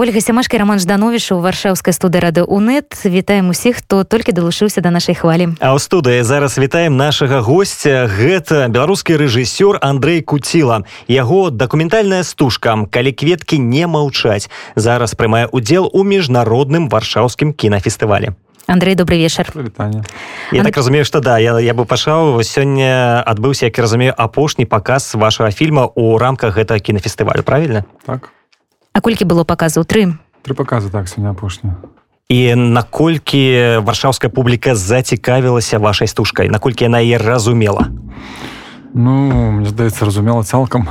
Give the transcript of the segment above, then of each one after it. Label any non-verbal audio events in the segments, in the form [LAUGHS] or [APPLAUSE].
ольга сямашка роман ждановіш у варшаўскай студы рады унет вітаем усіх хто толькі далучыўся да нашай хвалі. А ў студыі зараз вітаем нашага гостця гэта беларускі рэжысёр Андрей куціла. Яго дакументальная стужка калі кветкі не маўчаць зараз прымае удзел у міжнародным варшаўскім кінафестывалі. Андрей добрый вечар. Вітання. Я Анд... так разумею што да я, я бы пачаў сёння адбыўся як разумею апошні паказ вашага фільма у рамках гэтага кінафестывалю правильно так А колькі было паказаў? Тры. Тры показы так сёння апошня і наколькі варшаўская публіка зацікавілася вашай стужкай? Наколькі яна е разумела? Ну мне здаецца разумела цалкам.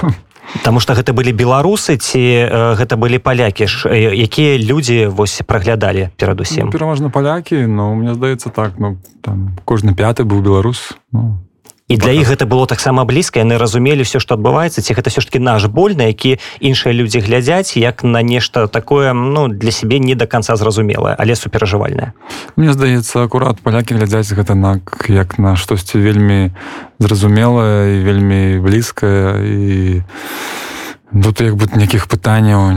[LAUGHS] Таму што гэта былі беларусы ці э, гэта былі палякі? Ж якія людзі вось праглядалі перадусім ну, пераважна палякі но мне здаецца так ну там кожны пяты быў беларус ну, і для іх гэта было таксама блізка яны разумелі все што адбываецца ці гэта все ж таки наш боль на які іншыя людзі глядзяць як на нешта такое ну для сябе не до конца зразумелае але суперажывальная Мне здаецца акурат палякі глядзяць гэта на як на штосьці вельмі зразумелае і вельмі блізкае і Тут як бы нейкіх пытанняў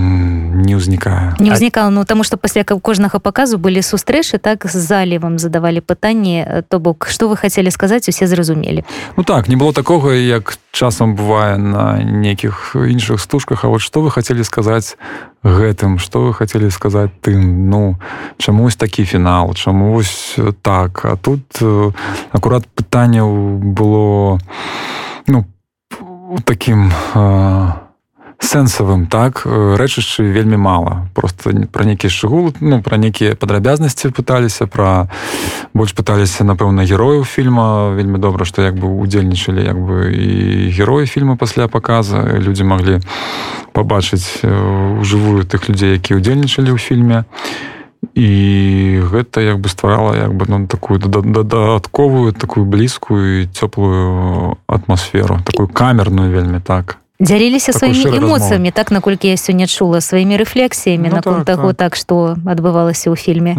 не ўзнікае не ўзнікала ну таму што пасля кожнага паказу былі сустрэчы так з зале вам задавалі пытанні то бок што вы хацелі сказаць усе зразумелі Ну так не было такога як часам бывае на нейкіх іншых стужках А вот што вы хацелі сказаць гэтым што вы хацелі сказаць тым? Ну чамусь такі фінал чамусь так а тут акурат пытанняў было ну таким а сэнсавым так рэчышчы вельмі мала. Просто пра нейкі шгул ну пра нейкія падрабязнасці пыталіся пра больш пыталіся напэўна герояў фільма. Вельмі добра што як бы удзельнічалі як бы і героі фільма пасля паказа. Людзі маглі пабачыць у жывую тых людзей які удзельнічалі ў фільме. І гэта як бы стварала як бы ну, такую дадатковую такую блізкую цёплую атмасферу такую камерную вельмі так дзяліліся сваімі эмоцыямі так наколькі я сёння чула сваімі рэфлексіямі ну, наконт так, таго так, так што адбывалася ў фільме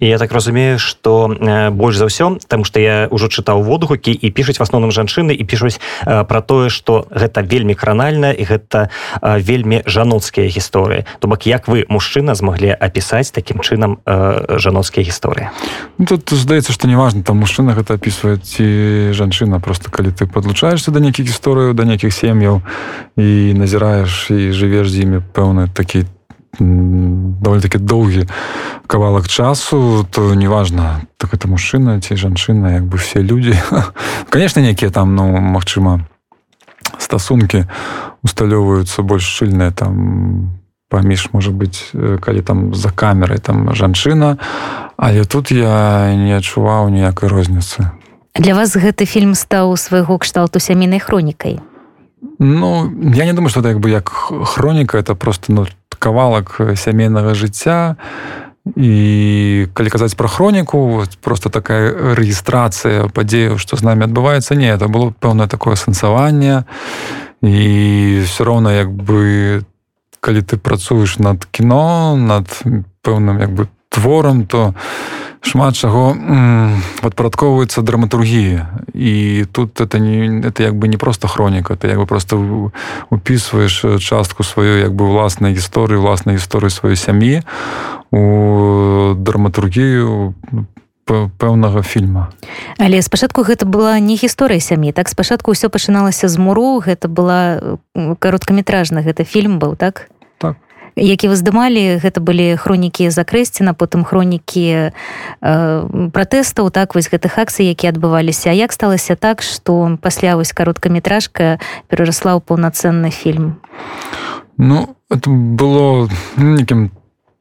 і я так разумею что э, больш за ўсё там что я ўжо чытаў водгукі і пішуць в асноўным жанчыны і пішуць э, про тое что гэта вельмі кранальна і гэта э, вельмі жаноцкія гісторыі. То бок як вы мужчына змаглі апісаць таким чынам жаноцкія гісторыі? Ну, тут здаецца что неважно там мужчына гэта опісвае ці жанчына просто калі ты подлучаешься да нейкіх гісторыяў да нейкіх сем'яў і назіраеш і жывеш з імі пэўны такі довольно таки доўгі кавалак часу то неважно так это мужчына ці жанчына як бы все люди. [LAUGHS] Конечно некія там ну Мачыма стасункі усталёўваюцца больш шчыльныя там паміж может быть калі там за камерай там жанчына але тут я не адчуваў ніякай розніцы для вас гэты фільм стаў свайго кшталту сямейнай хронікай Ну я не думаю что як бы як хроніка это просто ну кавалак сямейнага жыцця. І калі казаць пра хроніку просто такая рэгістрацыя падзею што з намі адбываецца не это было пэўнае такое сэнсаванне. І все роўна як бы калі ты працуеш над кіно над пэўным як бы творам то шмат чаго падпарадковваецца драматургіі. І тут это не это як бы не просто хроніка ты як бы просто упісваеш частку сваю як бы ўласнай гісторыі ўласнай гісторыі сваёй сям'і у драматургію пэўнага фільма. Але спачатку гэта была не гісторыя сям'і так? Спачатку ўсё пачыналася з муру гэта была кароткаметражна гэта фільм быў так які вы здымалі гэта былі хронікі закрэсціна потым хронікі э, пратэстаў так вось гэтых акцый які адбываліся. Як сталася так што пасля вось кароткаметражка перарасла ў паўнацэнны фільм? Ну это было нейкім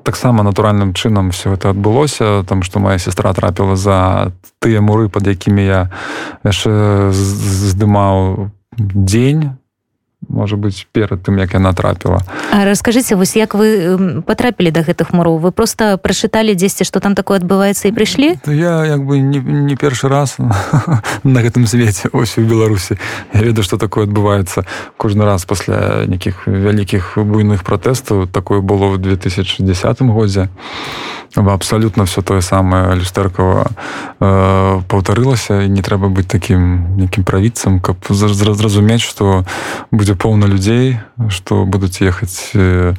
таксама натуральным чынам все это адбылося там што моя сестра трапіла за тыя муры под якімі я здымаў дзень можа быть перад тым як яна трапіла расскажыце вось як вы потрапілі до гэтых муроў? Вы просто прачыталі дзесьці что там такое адбываецца і прыйшлі я як бы не, не першы раз [LAUGHS] на гэтым свеце ось у беларусі я ведаю что такое адбываецца кожны раз пасля нейкіх вялікіх буйных пратэстаў такое было в 2010 годзе. Абсалютна все тое самае люстэркава э, паўтарылася і не трэба быць такім нейкім правіцам каб зразумець что будзе поўна людзей што будуць ехаць э,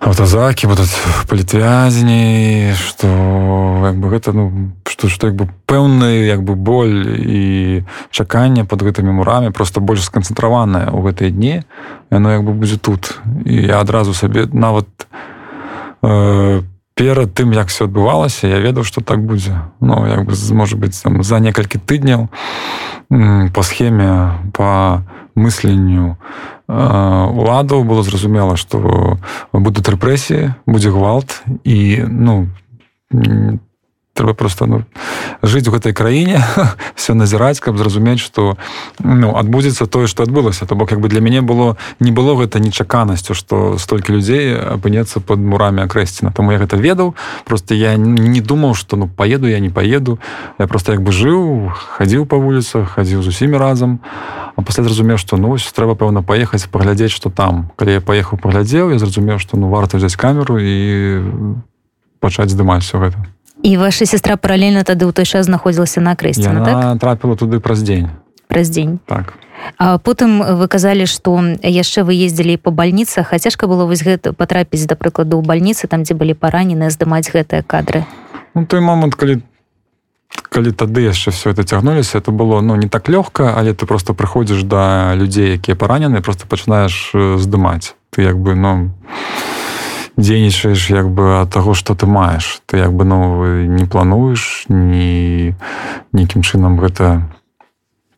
аўтазакі будуць палітвязні што як бы гэта ну што што як бы пэўны як бы боль і чаканне под гэтымі мурамі просто больш сканцэнтраванае ў гэтыя дні яно як бы будзе тут. І я адразу сабе нават э, перад тым як все адбывалася я ведаў что так будзе ну як бы может быть там за некалькі тыдняў по схеме по мысленню. Уладаў было зразумела что будуць рэпрэсіі будзе гвалт і ну трэба просто ну, жыць у гэтай краіне [LAUGHS] все назіраць каб зразумець что ну адбудзецца тое что адбылася то бок як бы для мяне было не было гэта нечаканасцю что столькі людзей апынецца под мурамі акрэсціна тому я гэта ведаў просто я не думаў что ну поеду я не поеду. Я просто як бы жыў хадзіў по вуліцах хадзіў з усімі разам а пасля зразумеў что ну трэба пэўна паехаць паглядзець что там. Калі я паехаў паглядзеў я зразумеў что ну варта взять камеру і пачаць здымаць все гэта і ваша сестра паралельна тады ў той час знаходзілася на крэсці так? трапіла туды праз дзень праз дзень так. А потым вы казалі што яшчэ вы ездзілі по бальніцах а цяжка было вось гэта патрапіць да прыкладу ў бальніцы там дзе былі паранены здымаць гэтыя кадры? Ну, той момант калі калі тады яшчэ все это цягнуліся это было ну не так лёгка але ты просто прыходзіш да людзей якія паранены просто пачынаеш здымаць ты як бы ну дзейнічаеш як бы ад таго што ты маеш. Ты як бы ну не плануеш ні нейкім чынам гэта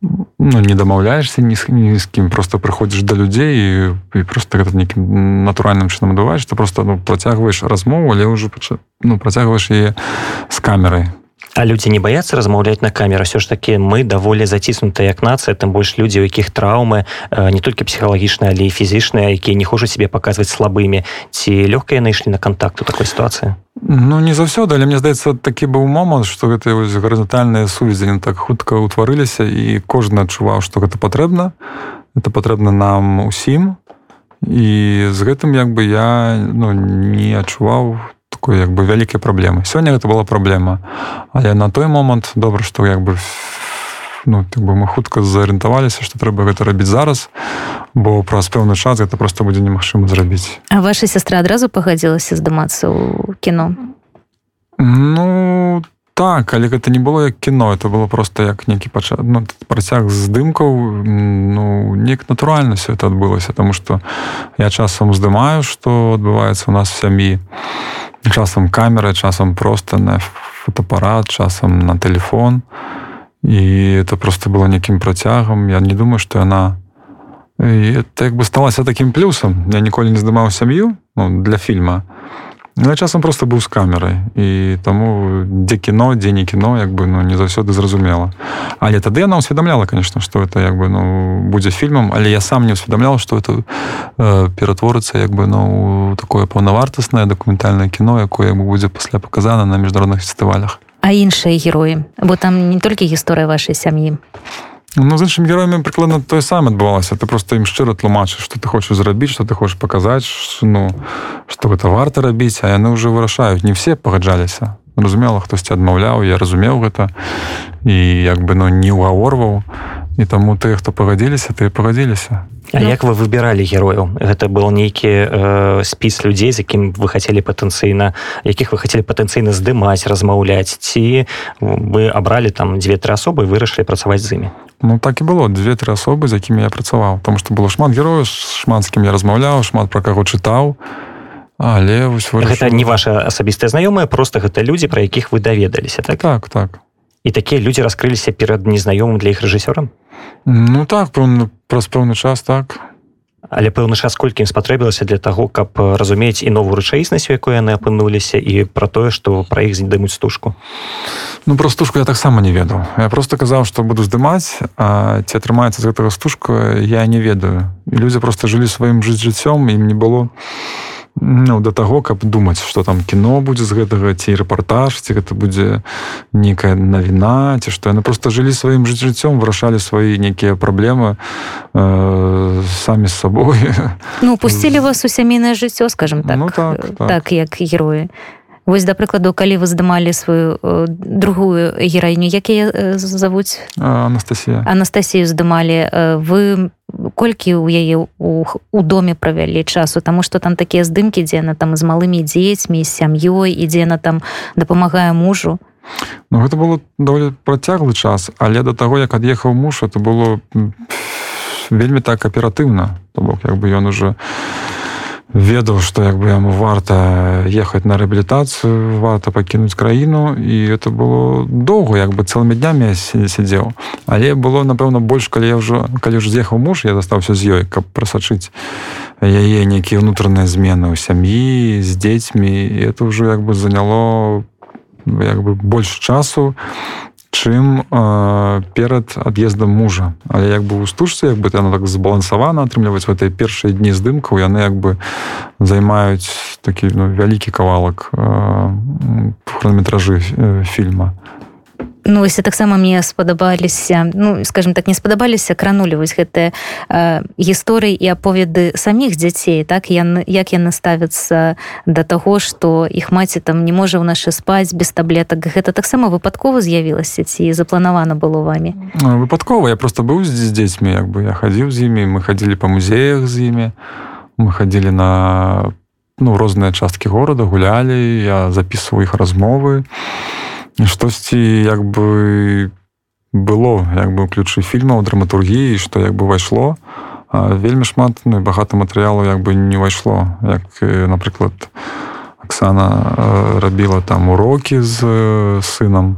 ну, не дамаўляешься ні з ні з кім просто прыходзіш да людзей і, і просто гэта нейкім натуральным чынам адбываеш ты просто ну, працягваеш размову але ўжо ну, працягваеш яе з камерай А людзі не баяцца размаўляць на камеру? Все ж таки мы даволі заціснутая як нацыя тым больш людзі у якіх траўмы не толькі псіхалагічныя але і фізічныя якія не хочуць себе паказваць слабымі ці лёгка яны ішлі на контакт у такой сітуацыі Ну не заўсёды але мне здаецца такі быў момант што гэта гарызантальныя сувязі так хутка ўтварыліся і кожны адчуваў што гэта патрэбна это патрэбна нам усім. І з гэтым як бы я ну, не адчуваў такой як бы вялікай праблемы сёння гэта была праблема але на той момант добра што як бы ну так бы мы хутка зарыентаваліся што трэба гэта рабіць зараз бо праз пэўны час это просто будзе немагчыма зрабіць. А ваша сястра адразу пагадзілася здымацца ў кіно? Ну так але гэта не было як кіно это было просто як нейкі пача ну, працяг здымкаў. Ну неяк натуральна все это адбылася тому что я часам здымаю что адбываецца у нас в сям'і часам камеры часам просто на фотоапарат часам на телефон. І это просто было нейкім працягам я не думаю что яна это як бы сталася таким плюсам я ніколі не здымаў сям'ю ну, для фільма Ну, часам просто быў з камерай і таму дзе кіно дзе не кіно як бы ну не заўсёды зразумела. Але тады яна усведамляла конечно что это як бы ну будзе фільмам але я сам не усведамлял что это э, ператворыцца як бы ну такое паўнавартаснае дакументальнае кіно якое будзе пасля паказана на міжнародных фестывалях а іншыя героі бо там не толькі гісторыя вашай сям'і а Ну, з іншымі героямі прыкладна тое саме адбывалася ты просто ім шчыра тлумачыш што ты хочаш зрабіць што ты хочаш паказаць ну што гэта варта рабіць а яны ўжо вырашаюць не все пагаджаліся разумела хтосьці адмаўляў я разумеў гэта і як бы ну не ўгаворваў. І таму тыя хто пагадзіліся ты пагадзіліся. А ну. як вы выбіралі герояў? Гэта был нейкі э, спіс людзей з якім вы хацелі патэнцыйна якіх вы хацелі патэнцыйна здымаць размаўляць. Ці вы абралі там дзве-тры асобы вырашылі працаваць з імі? Ну так і было. Дзве-тры асобы з якімі я працаваў. Там што было шмат герояў шмат з кім я размаўляў шмат пра каго чытаў але вось вырашил... гэта не ваша асабістая знаёмая просто гэта людзі пра якіх вы даведаліся так? Так так. І такія людзі раскрыліся перад незнаёмым для іх рэжысёрам? Ну так пэўны праз пэўны час так. Але пэўны час колькі ім спатрэбілася для таго каб разумець і новую рэчаіснасць у якой яны апынуліся і пра тое што пра іх здымуць стужку? Ну про стужку я таксама не ведаў. Я просто казаў што буду здымаць а ці атрымаецца з гэтага стужка я не ведаю. І людзі просто жылі сваім жыць жыццём ім не было ну, да таго каб думаць что там кіно будзе з гэтага ці рэпартаж ці гэта будзе некая навіна ці што. Яны просто жылі сваім жыццём вырашалі свае нейкія праблемы э, самі з сабой. Ну пусцілі вас у сямейнае жыццё скажем так. ну, так, так. так як героі Вось да прыкладу калі вы здымалі сваю э, другую гераіню якія э, завуць Анастасія Анастасію здымалі э, вы колькі ў яе у, у доме правялі часу таму што там такія здымкі дзе на там з малымі дзецьмі з сям'ёй ідзе на там дапамагае мужу Ну гэта было даволі працяглы час але да таго як ад'ехаў муж это было вельмі так аператыўна то бок як бы ён уже не ведаў што як бы яму варта ехаць на рэабілітацыю варта пакінуць краіну і это было доўга як бы цэлымі днямі сядзеў. Але было напэўна больш калі я ўжо калі ж з'ехаў муж я застаўся з ёй каб прасачыць яе нейкія ўнутраныя змены ў сям'і з дзецьмі. І это ўжо як бы заняло як бы больш часу чым э, перад ад'ездам мужа. Але як бы у стужцы як бы яно так збалансавана атрымліваць этой першыя дні здымкаў яны як бы займаюць такі ну, вялікі кавалак э, хронометражы э, фільма Ну вось таксама мне спадабаліся ну скажем так не спадабаліся кранулі вось гэтыя э, гісторыі і аповеды саміх дзяцей так яны як яны ставяцца да таго што іх маці там не можа ў нашы спаць без таблетак. Гэта таксама выпадкова з'явілася ці запланавана было вами выпадкова. Я просто быў з дзецьмі як бы. Я хадзіў з імі мы хадзілі па музеях з імі мы хадзілі на ну розныя часткі горада гулялі. Я записываў іх размовы. і штосьці як бы было як бы ключы фільмаў драматургіі што як бы увайшло вельмі шмат ну, багата матэрыялу як бы не ўвайшло як напрыклад Аксана рабіла там урокі з сынам.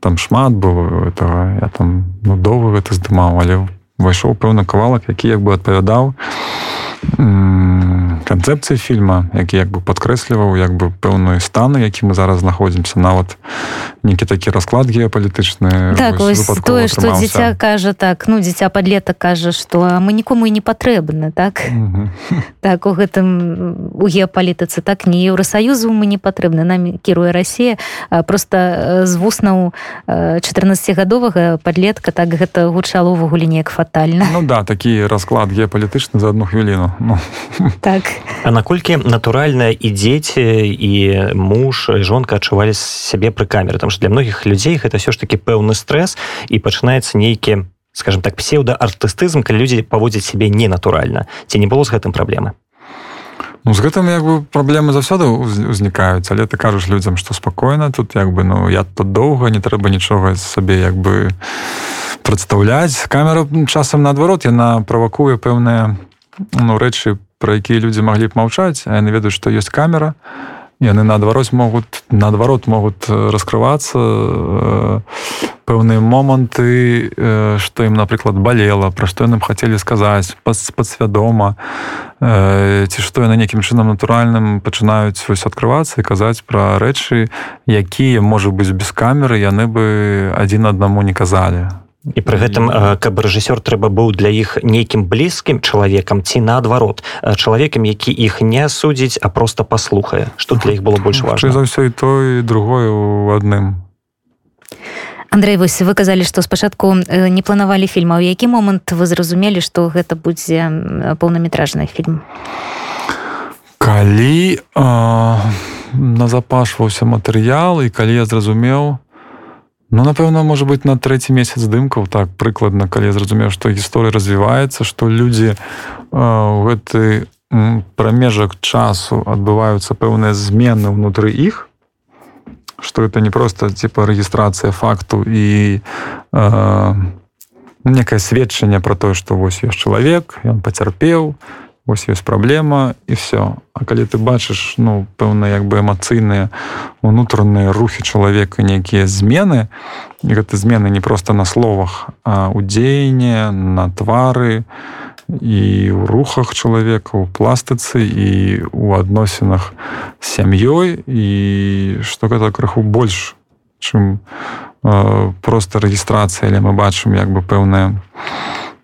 Там шмат было этого я там ну, доўга гэта здымаў але увайшоў пэўны кавалак які як бы адпавядаў канцэпцыі фільма які як бы падкрэсліваў як бы пэўныя станы які мы зараз знаходзімся нават нейкі такі расклад геапалітычны так, тое што дзіця кажа так ну дзіця подлета кажа што мы нікому і не патрэбны так? [LAUGHS] Так у гэтым у геапалітыцы так не еўросаюзу мы не патрэбны нам кіруе Росія просто з вуснаў 14гадовага подлетка так гэта гучало увогуле неяк фатальна. Ну да такі расклад геапалітычны за одну хвіліну ну. Так. А наколькі натуральна і дзеці і муж жонка адчувалі сябе пры камеры? Там что для многіх людзей гэта все ж таки пэўны стрэс і пачынаецца нейкі скажем так псеўдаартыстызм калі людзі паводзяць сябе ненатуральна. Ці не было з гэтым праблемы? Ну, з гэтым як бы праблемы заўсёды узнікаюць але ты кажаш людзям што спакойна тут як бы ну я тут доўга не трэба нічога сабе як бы прадстаўляць камеру часам наадварот яна правакуе пэўныя ну, рэчы пра якія людзі маглі б маўчаць яны ведаюць што ёсць камера яны наадварот могуць наадварот могуць раскрывацца э, пэўныя моманты э, што ім напрыклад балела пра што яны хацелі сказаць падсвядома э, ці што яны нейкім чынам натуральным пачынаюць вось адкрывацца і казаць пра рэчы якія можа быць без камеры яны бы адзін аднаму не казалі і пры гэтым каб рэжысёр трэба быў для іх нейкім блізкім чалавекам ці наадварот чалавекам які іх не судзіць а просто паслухае што для іх было больш важна за ўсё і той другое у адным Андрей вось вы казалі што спачатку не планавалі фільма. У які момант вы зразумелі што гэта будзе поўнаметражны фільм? Калі э, назапашваўся матэрыял і калі я зразумеў Ну напэўна можа быть на трэці месяц здымкаў так прыкладна калі я зразумеў што гісторыя развіваецца што людзі у гэты прамежак часу адбываюцца пэўныя змены ўнутры іх что это не просто типа рэгістрацыя факту і э, некае сведчанне про тое што вось ёсць чалавек ён пацярпеў ось ёсць праблема і все. А калі ты бачыш ну пэўна як бы эмацыйныя унутраныя рухі чалавека нейкія змены і гэты змены не просто на словах а у дзеянне на твары і ў рухах чалавека у пластыцы і у адносінах з сям'ёй і што гэта крыху больш чым э, просто рэгістрацыя але мы бачым як бы пэўная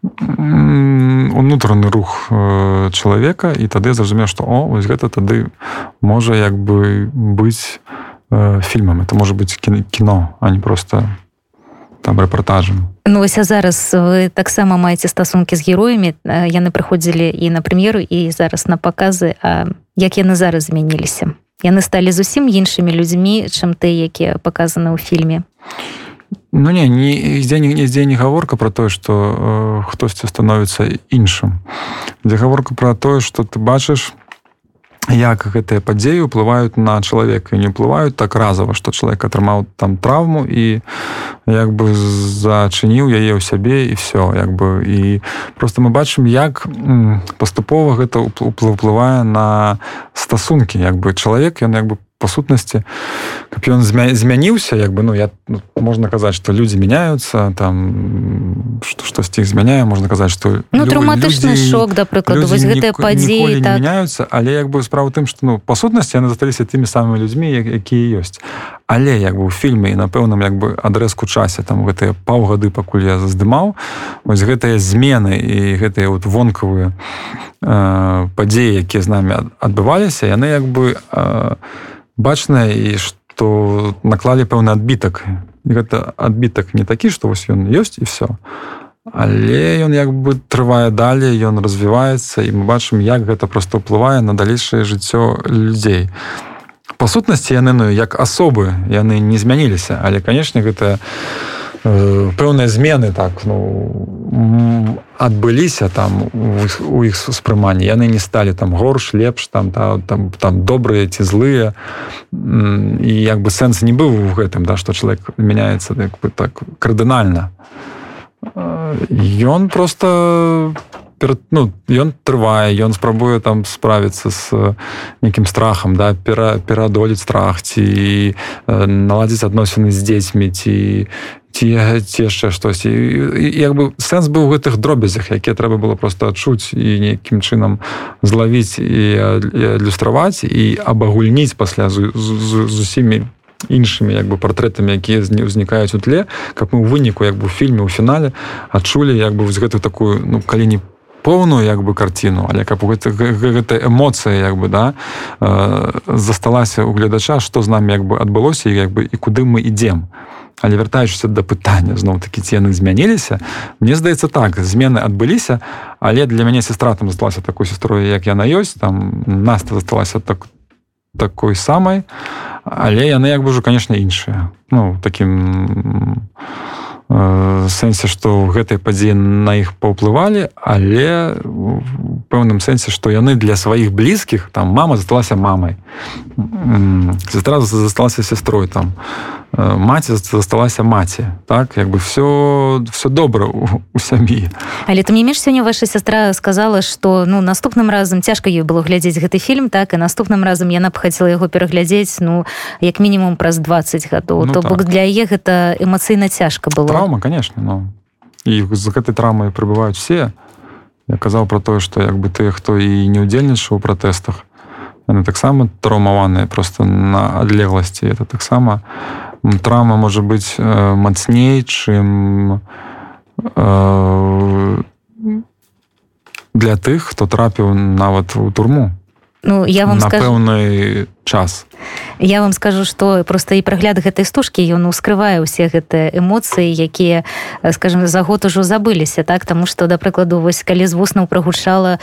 унутраны рух э, чалавека і тады зразумеў што о вось гэта тады можа як бы быць э, фільмам это можа быць кіно а не просто там рэпартажам Ну вось а зараз вы таксама маеце стасункі з героямі яны прыходзілі і на прэм'еру і зараз на паказы А як яны зараз змяніліся? Яны сталі зусім іншымі людзьмі чым ты якія паказаны ў фільме Ну не нідзе нідзе не гаворка про тое что э, хтосьці становіцца іншым дзе гаворка про тое что ты бачыш як гэтыя падзеі ўплываюць на чалавека. І не ўплываюць так разава што чалавек атрымаў там траўму і як бы зачыніў яе ў сябе і все як бы. І просто мы бачым як паступова гэта уплывае на стасункі. Як бы чалавек ён як бы по сутнасці каб ён змяніўся як бы ну я ну, можна казаць что людзі мяняются там штосьці іх змяняе можна казаць что ну, траўматычны шок да прыкладу вось гэтыя падзеі так. мяняются але як бы справа тым что ну па сутнасці яны засталіся тымі самымі людзьмі якія ёсць але як бы у фільме і на пэўным як бы адрэзку часе там гэтыя паўгады пакуль я заздымаў вось гэтыя змены і гэтыя вот вонкавыя э, падзеі якія з намі адбываліся яны як бы э, бачная і што наклалі пэўны адбітак. Гэта адбітак не такі што вось ён ёсць і все але ён як бы трывае далей ён развіваецца і мы бачым як гэта просто ўплывае на далейшае жыццё людзей па сутнасці яны ну як асобы яны не змяніліся але канешне гэта пэўныя змены так ну адбыліся там у іх успрыманні яны не сталі там горш лепш там та, там там добрыя ці злыя. І як бы сэнс не быў у гэтым да што чалавек мяняецца як бы так кардынальна. Ён просто перад ну ён трывае ён спрабуе там справіцца з нейкім страхам да пера пераадолець страх ці наладзіць адносіны з дзецьмі ці ці яшчэ штосьці. Як бы сэнс быў у гэтых дробязях якія трэба было просто адчуць і нейкім чынам злавіць і адлюстраваць і абагульніць пасля з, з, з, з усімі іншымі як бы партрэтамі якія не ўзнікаюць у тле каб мы ў выніку як бы у фільме у фінале адчулі як бы вось гэтую такую ну калі не поўную як бы карціну але каб гэта, гэта эмоцыя як бы да э, засталася у гледача што з намі як бы адбылося як бы і куды мы ідзем але вяртаючыся да пытання зноў такі ці яны змяніліся мне здаецца так змены адбыліся але для мяне сестра там засталася такой сестрой як яна ёсць там наста засталася так такой самай але яны як бы ўжо канешне іншыя ну таким э, сэнсе што гэтай падзеі на іх паўплывалі але пэўным сэнсе што яны для сваіх блізкіх там мама засталася мамай. Сестра засталася сястрой там. а Э, маці засталася маці так? Як бы все все добра у, у сям'і але ты мне між сёння ваша сястра сказала что ну наступным разам цяжка ёй было глядзець гэты фільм так? І наступным разам яна б хацела яго пераглядзець ну як мінімум праз 20 гадоў ну, то так. бок для яе гэта эмацыйна цяжка было траўма конечно но і з гэтай трамай прыбываюць все я казаў про тое что як бы ты хто і не удзельнічаў у пратэстах яны таксама траўмаваныя просто на адлегласці это таксама у траўма можа быць э, мацней чым э, для тых хто трапіў нават у турму ну я вам на скажу... пэўны час. Я вам скажу что просто і прагляд гэтай стужкі ён ускрывае ўсе гэтыя эмоцыі якія скажем за год ужо забыліся так? Тому что да прыкладу вось калі з вуснаў прагучала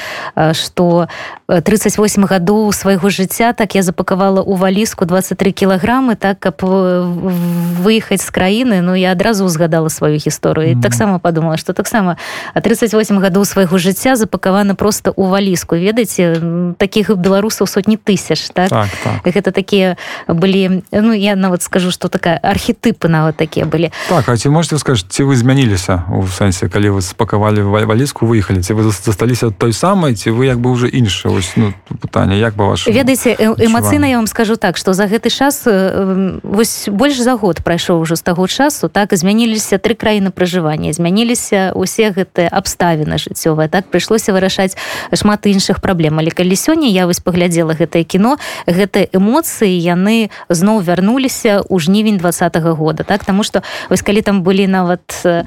что 38 гадоў свайго жыцця так я запакавала у валіску 23 кілаграмы так каб выехаць з краіны. Ну я адразу узгадала сваю гісторыю. Mm -hmm. таксама подумала что таксама а 38 гадоў свайго жыцця запакавана просто у валіску ведаеце таких беларусаў сотні тысяч так, так, так. Гэта такія былі ну я нават скажу что такая архетыпы нават такія былі так а ці можете сказать ці вы змяніліся у сэнсе калі вы спакавалі валіску выехалі ці вы засталіся той самай ці вы як бы уже інша ось ну пытанне як бы ваш ведаеце эмацыйна я вам скажу так что за гэты час вось больш за год прайшоў ужо з таго часу так змяніліся тры краіны пражывання змяніліся усе гэтыя абставіны жыццёвыя так прыйшлося вырашаць шмат іншых праблем. Але калі сёння я вось паглядзела гэтае кіно гэтыя эмоцыі яны зноў вярнуліся ў жнівень двадцатого года так? Таму что вось калі там былі нават э,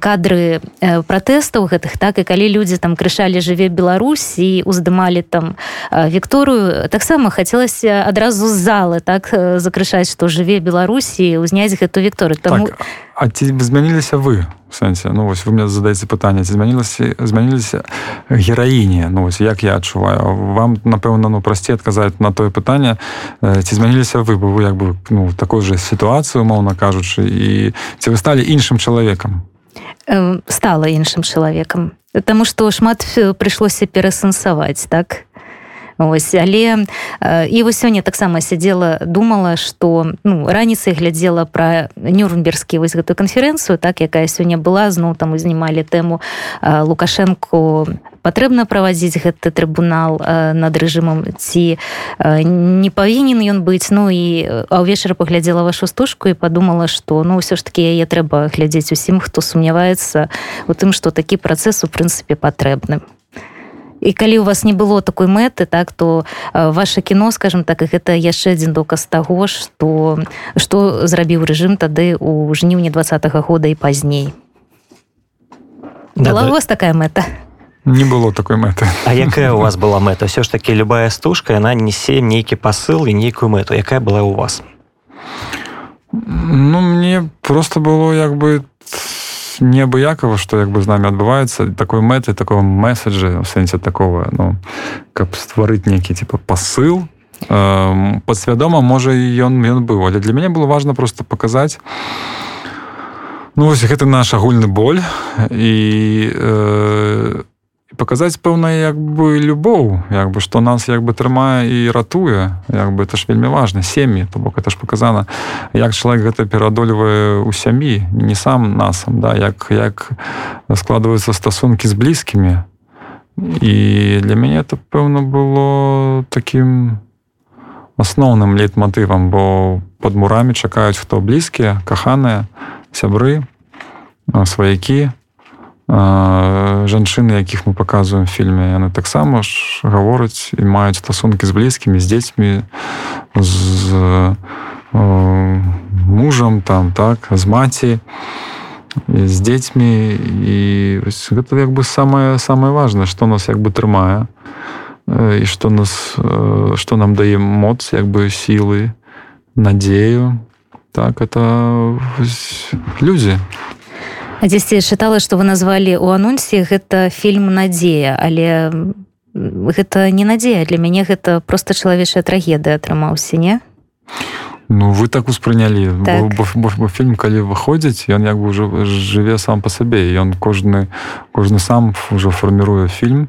кадры э, пратэстаў гэтых так? І калі людзі там крышалі жыве Беларусь і уздымалі там э, Вікторыю таксама хацелася адразу з залы так закрышаць што жыве Беларусі ўзняць гэту Вікторыю. Таму так. А ці змяніліся вы сэнсе? Ну вось вы мне задаеце пытанне ці змянілася змяніліся гераіне ну вось як я адчуваю? Вам напэўна ну прасцей адказаць на тое пытанне ці змяніліся вы бы вы як бы ну такой же сітуацыю моўна кажучы і ці вы сталі іншым чалавекам? Стала іншым чалавекам. Таму што шмат прыйшлося перасэнсаваць так Ось, але і вось сёння таксама сядзела думала што ну, раніцай глядзела пра нюрнберскі вось гэтую канферэнцыю так якая сёння была зноў там узнімалі тэму лукашэнку патрэбна правадзіць гэты трыбунал над рэжымам ці не павінен ён быць. Ну і а ўвечары паглядзела вашу стужку і подумала што ну ўсё ж таки яе трэба глядзець усім хто сумняваецца у тым што такі працэс у прынцыпе патрэбны і калі у вас не было такой мэты так то ваше кіно скажем так і гэта яшчэ адзін доказ таго што што зрабіў рэжым тады у жніўні двадцатого года і пазней. Была да, у вас такая мэта? Не было такой мэты. А якая у вас была мэта? Все ж таки любая стужка яна несе нейкі посыл і нейкую мэту. Якая была у вас? Ну мне просто было як бы неабыякова што як бы з намі адбываецца такой мэты такого месседжа у сэнсе такого ну каб стварыць нейкі типа посыл. Э, падсвядома можа ён ён быў але для мяне было важно просто паказаць ну вось гэты наш агульны боль. І э, паказаць пэўна як бы любоў як бы што нас як бы трымае і ратуе як бы это ж вельмі важна сем'і то бок это ж показана як чалавек гэта пераадольвае у сям'і не сам насам да як як складваюцца стасункі з блізкімі. І для мяне это пэўна было таким асноўным лейтматывам бо под мурамі чакаюць хто блізкія каханыя сябры сваякі жанчыны якіх мы показываем фільме яны таксама ж гавораць і маюць стасункі з блізкімі з дзецьмі з мужам там так з маці з дзецьмі. І гэта як бы самае самае важное что нас як бы трымае і что нас что нам дае моц як бы сілы надзею. Так это людзі дзесьці чытала што вы назвалі ў анонсе гэта фільм надзея але гэта не надзея для мяне гэта просто чалавечая трагедыя атрымаўся не? Ну вы так успрынялі так. бо, бо, бо фільм калі выходзіць ён як бы ўжо жыве сам па сабе ён кожны кожны сам ўжо фарміруе фільм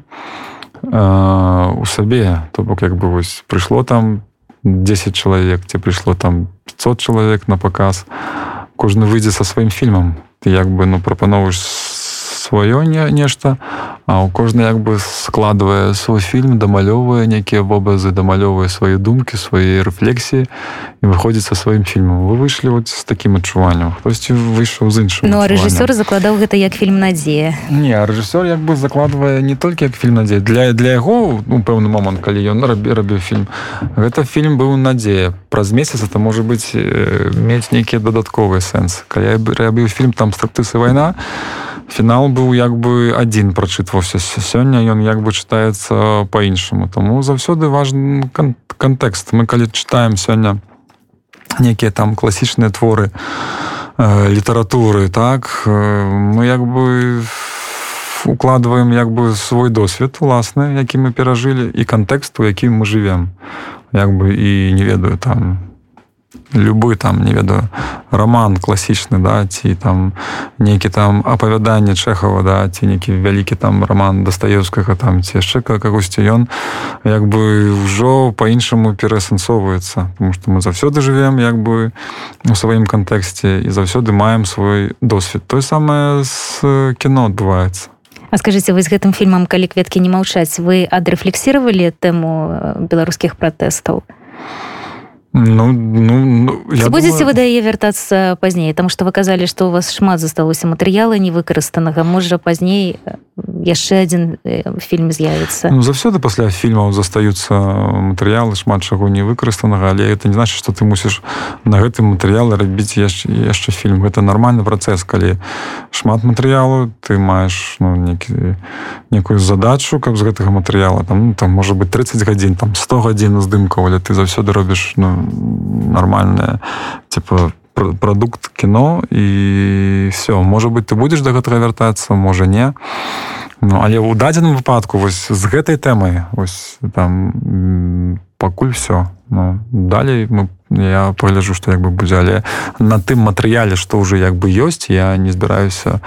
э, у сабе то бок як бы вось прыйшло там 10 чалавек ці прыйшло там 500 чалавек на паказ кожны выйдзе са сваім фільмам ты як бы ну прапановваеш сваё не нешта а у кожны як бы складвае свой фільм дамалёвае нейкія вобразы дамалёвыя свае думкі свае рэфлексіі і выходзіць са сваім фільмам вы выйшлі вот з такім адчуваннем хтосьці выйшаў з іншым Ну рэжысёр закладаў гэта як фільм надзея не рэжысёр як бы закладвае не толькі як фільм надзея для для яго ну пэўны момант калі ён рабе рабіў фільм гэта фільм быў надзея праз месяц это можа быць мець нейкія дадатковыя сэнс калі я рабіў фільм там страктысы вайна то фінал быў як бы адзін прачытваўся сёння ён як бы чытаецца по-іншаму тому заўсёды важны кантэкст. Мы калі чытаем сёння некія там класічныя творы э, літаратуры так э, мы як бы укладваем як бы свой досвед уласны які мы перажылі і кантэкст у якім мы живвем як бы і не ведаю там любы там не ведаю роман класічны да ці там нейкі там апавяданне чэхава да ці нейкі вялікі там роман дастаеўскага там ці яшчэ кагосьці ён як бы ўжо по-іншаму пераасэнсоўваецца потому что мы заўсёды живвем як бы у сваім кантэксце і заўсёды маем свой досвед. Той самае з кіно адбываецца. А скажите вы з гэтым фільмам калі кветкі не маўчаць вы адрэфлексировали тэму беларускіх пратэстаў? а Ну, ну, ну я будете думаю... вы да яе вяртацца пазней там что вы казалі что у вас шмат засталося матэрыяла не выкарыстанага можа пазней яшчэ один фільм з'явіцца ну, заўсёды пасля фільмаў застаюцца матэрыялы шмат чаго не выкарыстанага але это не значит что ты мусіш на гэтым матэрыялы рабіць яшчэ яшчэ фільм. Это нормальны працэс калі шмат матэрыялу ты маеш ну, некі некую задачу каб з гэтага матэрыяла там ну, там можа быть 30 гадзін там 100 гадзін здымкаў але ты заўсёды робіш ну нормальная типа продукт кіно і все может быть ты будешь да гэтага вяртацца можа не. Ну але ў дадзеным выпадку вось з гэтай тэмай ось там пакуль все ну, далей мы я пагляджу што як бы будзе але на тым матэрыяле што ўжо як бы ёсць я не збіраюся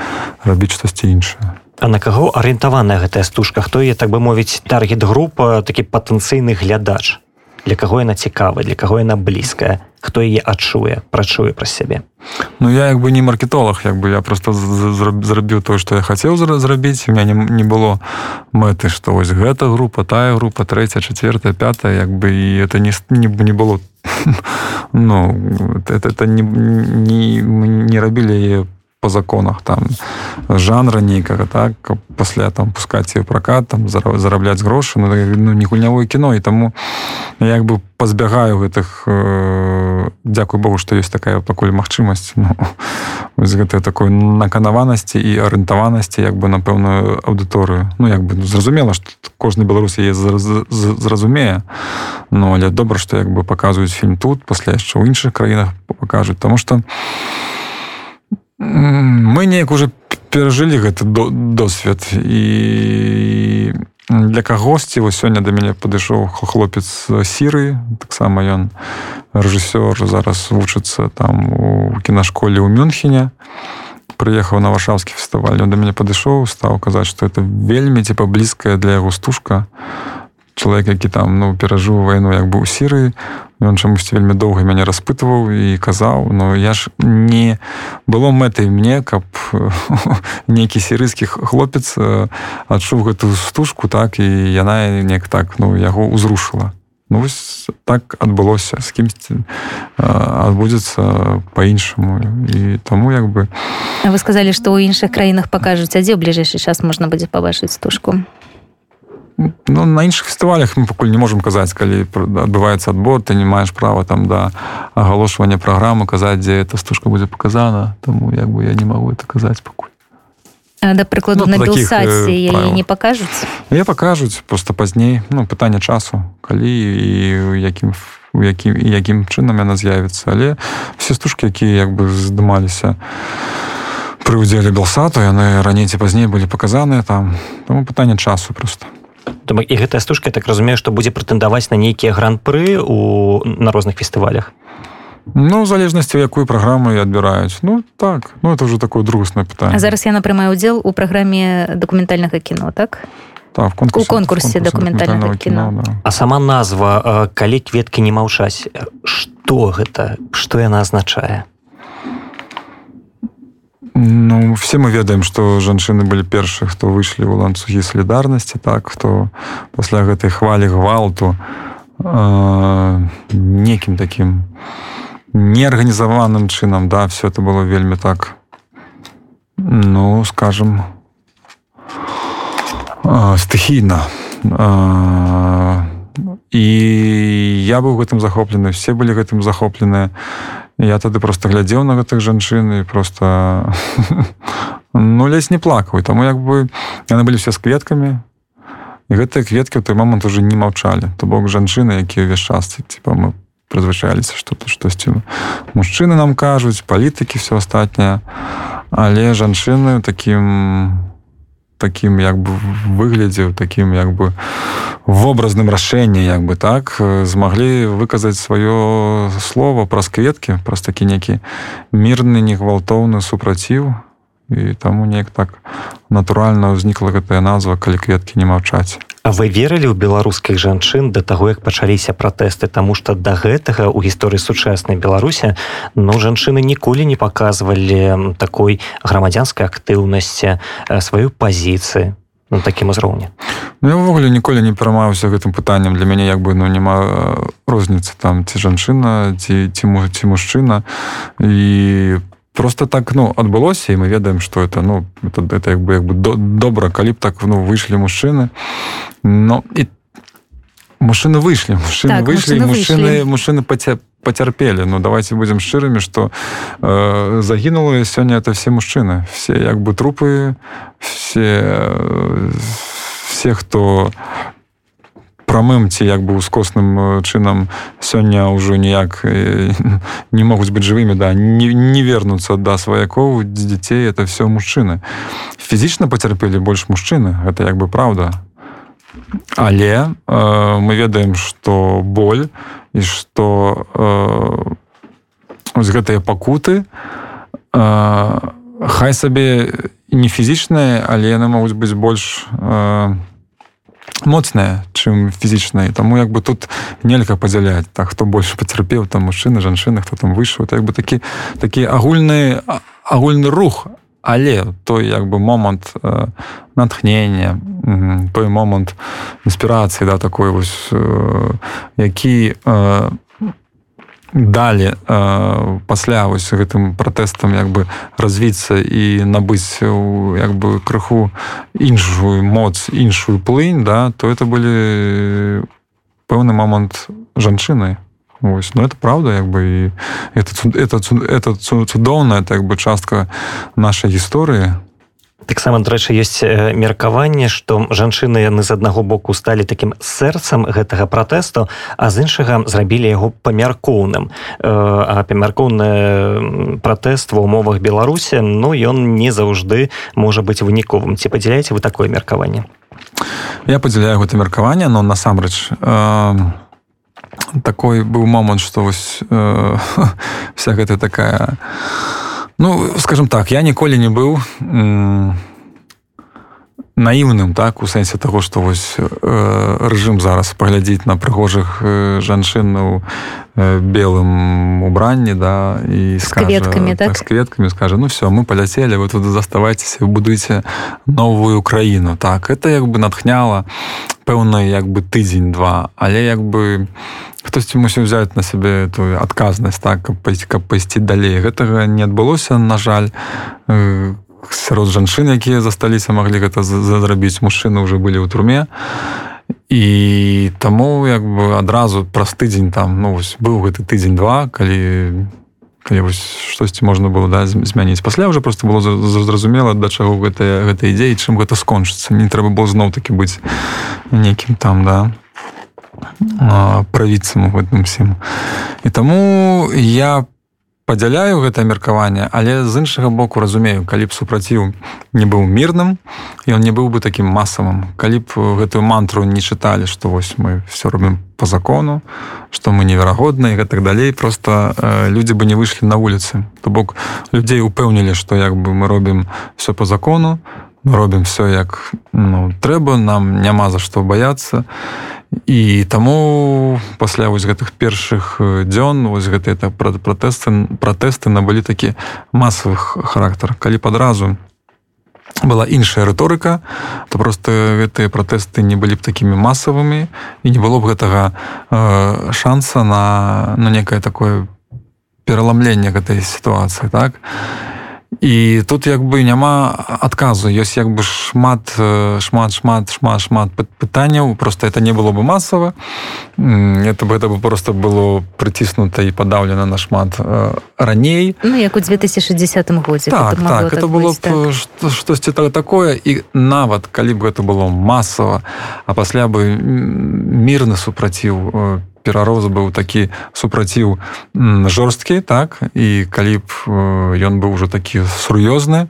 рабіць штосьці іншае. А на каго арыентаваная гэтая стужка? Хто є так бы мовіць таргет група такі патэнцыйны глядач для каго яна цікава для каго яна блізкая хто яе адчуе прачуе пра сябе. Ну я як бы не маркетолог як бы я просто зрабіў тое што я хацеў зрабіць. У меня не, не было мэты што вось гэта група тая група трэця четвертая пятая як бы і это не не, не было. [LAUGHS] Ну это, это не, не, не рабілі по законах там жанра нейкага так пасля там пускаць ее прокат там зарабляць грошы ну, ну не гульнявое кіно. І таму як бы пазбягаю гэтых э, Дякую Богу што ёсць такая пакуль магчымасць ну, [LAUGHS] гэта такой наканаванасці і арыентаванасці як бы на пэўную аўдыторыю. Ну як бы ну, зразумела што кожны беларус яе зразумее Ну але добра што як бы паказваюць фільм тут пасля яшчэ ў іншых краінах пакажуць тому что мы неяк уже перажылі гэты досвед і для кагосьці вось сёння да мяне падышоў хлопец сіры таксама ён рэжысёр зараз вучыцца там у кінашколе ў мюнхене прыехаў на варшаўскі фестываль. Он да мяне падышоў стаў казаць што это вельмі ці блізкая для яго стужка чалавек які там ну перажыў вайну як бы ў сірыі ён чамусьці вельмі доўга мяне распытываў і казаў но я ж не было мэтай мне каб [LAUGHS] нейкі сірыйскі хлопец адчуў гэтую стужку так і яна неяк так ну яго ўзрушыла. Ну, вось так адбылося з кімсьці адбудзецца по-іншаму і таму як бы вы сказалі што ў іншых краінах пакажуць а дзе ў бліжэйшы час можна будзе пабачыць стужку Ну, на іншых фестывалях мы пакуль не можемм казаць калі адбываецца адбор ты не маеш права там да агалошвання праграмы казаць дзе эта стужка будзе показана. Тому як бы я не могу это казаць пакуль да прыкладу ну, на белсаце яе не пакажуць я пакажуць просто пазней ну пытанне часу калі і якім у якім якім чынам яна з'явіцца але все стужкі якія як бы здымаліся пры удзеле белсату яны раней ці пазней былі паказаныя там. Тому пытанне часу просто і гэтая стужка так разумею што будзе прэтэндаваць на нейкія гран-пры у на розных фестывалях? Ну залежнасці якую праграму і адбіраюць. Ну так. Ну это уже такое другаснае пытанне зараз яна прымае удзел у праграме дакументальнага кіно так? Так, конкурсе, у конкурсе дакументальнага кіно, кіно да. А сама назва калі кветкі не маўчаць што гэта? Што яна азначае Ну все мы ведаем што жанчыны былі першых хто выйшлі ў ланцугі салідарнасці так хто пасля гэтай хвалі гвалту э, некім таким неарганізаваным чынам да все это было вельмі так ну скажем э, стыхійна. Э, і я быў гэтым захоплены все былі гэтым захопленыя я тады просто глядзеў на гэтых жанчын і просто [LAUGHS] ну лезь не плакаў. Таму як бы яны былі все з кветкамі. І гэтыя кветкі ў той момант уже не маўчалі. То бок жанчыны якія ўвесь час типа мы прызвычаліся что то штосьці мужчыны нам кажуць палітыкі все астатняе. Але жанчыны таким таким як бы выглядзе таким як бы вобразным рашэнні як бы так змаглі выказаць сваё слово праз кветкі праз такі некі мірны негвалтоўны супраціў і таму неяк так натуральна ўзнікла гэтая назва калі кветкі не маўчаць вы верылі ў беларускіх жанчын да таго як пачаліся пратэсты? Таму што да гэтага у гісторыі сучаснай беларуся но ну, жанчыны ніколі не паказвалі такой грамадзянскай актыўнасці сваю пазіцыю на такім узроўні. Ну, ўвогуле ніколі не перамаўся гэтым пытанням для мяне як бы ну няма розніцы там ці жанчына ці ці ці мужчына. І просто так ну адбылося і мы ведаем что это ну это, это як бы як бы до, добра калі б так ну выйшлі мужчыны но і мужчыны выйшлі мужчыны так, выйшлі мужчыны мужчыны паця пацярпелі ну давайте будзем шчырымі что э, загінула сёння это все мужчыны все як бы трупы все все хто прамым ці як бы ускосным чынам сёння ўжо ніяк [LAUGHS] не могуць быць жывымі да не, не вернуцца да сваякоў дзяцей это все мужчыны. Фізічна пацярпелі больш мужчыны это як бы праўда. Але э, мы ведаем что боль і что э, гэтыя пакуты э, хай сабе не фізічныя але яны могуць быць больш э, моцная чым фізічнай таму як бы тут нельга падзяляць. Так хто больш пацярпеў там мужчыны жанчыны хто там выйшаў так бы такі такі агульны агульны рух. Але той як бы момант э, натхнення той момант інспірацыі да такой вось э, які э, далі э, пасля вось гэтым пратэстам як бы развіцца і набыць як бы крыху іншую моц іншую плынь да то это былі пэўны момант жанчыны. Ось, ну это правда як бы і это это это цудоўная так бы частка нашай гісторыі таксама дарэчы ёсць меркаванне што жанчыны яны з аднаго боку сталі такім сэрцам гэтага пратэсту а з іншага зрабілі яго памяркоўным. А памяркоўны пратэст ва умовах беларусі ну ён не заўжды можа быць выніковым. Ці падзяляеце вы такое меркаванне? Я падзяляю гэта меркаванне но насамрэч такой быў момант што вось э, [LAUGHS] вся гэта такая Ну скажем так я ніколі не быў наіўным так у сэнсе того что вось э, рэжым зараз паглядзіць на прыгожых э, жанчын у э, белым убранні да і с кветкамі так, так? с кветкамі скажа ну все мы паляцелі вы тут заставайцеся будуеце новую краіну так это як бы натхняла пэўна як бы тыдзень два але як бы хтосьці мусіў взять на сябе тую адказнасць так каб пайсці каб пайсці далей. Гэтага не адбылося на жаль сярод жанчын якія засталіся маглі гэта зрабіць мужчыны уже былі ў турме. І таму як бы адразу праз тыдзень там ну вось быў гэты тыдзень два калі калі вось штосьці можна было да змяніць. Пасля уже просто было зразумела да чаго гэтая гэта ідзеі чым гэта скончыцца. Не трэба было зноў такі быць некім там да правіцам у гэтым всім. І таму я падзяляю гэта меркаванне але з іншага боку разумею калі б супраціў не быў мірным ён не быў бы такім масавым. Калі б гэтую мантру не чыталі што вось мы все робім по закону што мы неверагодныя гэтак далей просто э, людзі бы не выйшлі на вуліцы. То бок людзей упэўнілі што як бы мы робім все по закону мы робім все як ну, трэба нам няма за што баяцца. і таму пасля вось гэтых першых дзён вось гэты это пратэсты пратэсты набылі такі масавых характар калі падразу была іншая рыторыка то просто гэтыя пратэсты не былі б такімі масавымі і не было б гэтага э, шанса на на некае такое пераламленне гэтай сітуацыі так? і і тут як бы няма адказу. Ёсць як бы шмат шмат шмат шмат шмат пытанняў. Просто это не было бы масава. Это бы это бы просто было прыціснута і падаўлена на шмат раней. Ну, як у 2060 годзе так, так, это было так. штосьці так такое. І нават калі б гэта было масава а пасля бы мірны супраціў перарос быў такі супраціў жорсткі так? І калі б ён быў ужо такі сур'ёзны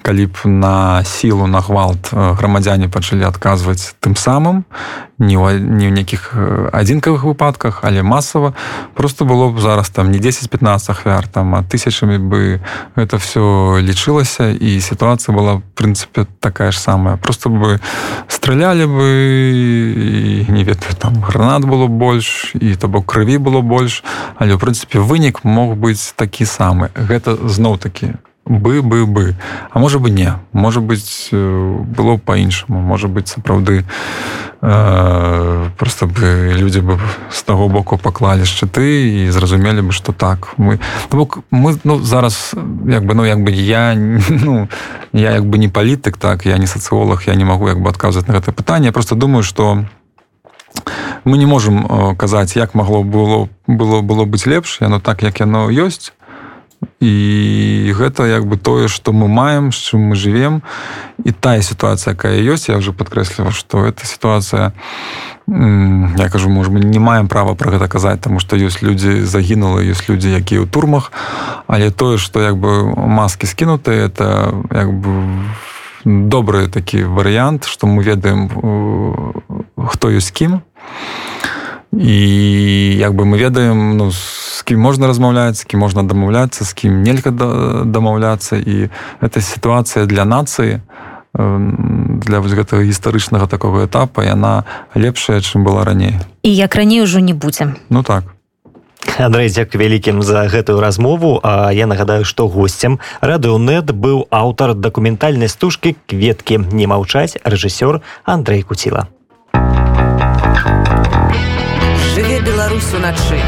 калі б на сілу на гвалт грамадзяне пачалі адказваць тым самым не не ў нейкіх адзінкавых выпадках але масава просто было б зараз там не 10-15 ахвяр там а тысячамі бы это все лічылася і сітуацыя была прынцыпе такая ж самая. Просто бы стралялі бы не ведаю там гранат было больш і то бок крыві было больш але ў прынцыпе вынік мог быць такі самы. Гэта зноў такі бы бы бы. А можа бы не можа быть было по-іншаму можа быть сапраўды э, просто бы людзі бы з таго боку паклалі шчыты і зразумелі бы что так. Мы бок мы ну зараз як бы ну як бы я [LAUGHS] ну я як бы не палітык так я не сацыолог я не могу як бы адказваць на гэта пытанне просто думаю что мы не можем казаць як магло было было было быць лепш яно так як яно ёсць і гэта як бы тое что мы маем з чым мы живвем і тая сітуацыя якая ёсць я уже подкрэсліваў что эта сітуацыя я кажу может мы не маем права про гэта казаць тому что ёсць людзі загінула ёсць людзі якія ў турмах. Але тое что як бы маски скінуты это як бы добры такі варыянт что мы ведаем хто ёсць кім. І як бы мы ведаем ну з кім можна размаўляць з кім можна дамаўляцца з кім нельга дамаўляцца і эта сітуацыя для нацыі для вось гэтага гістарычнага такого этапа яна лепшая чым была раней і як раней ужо не будзе. Ну так. Андрей дзяк вялікім за гэтую размову. А я нагадаю што госцем радыонет быў аўтар дакументальнай стужкі кветкі не маўчаць рэжысёр Андрей куціла. Жыве беларусу начы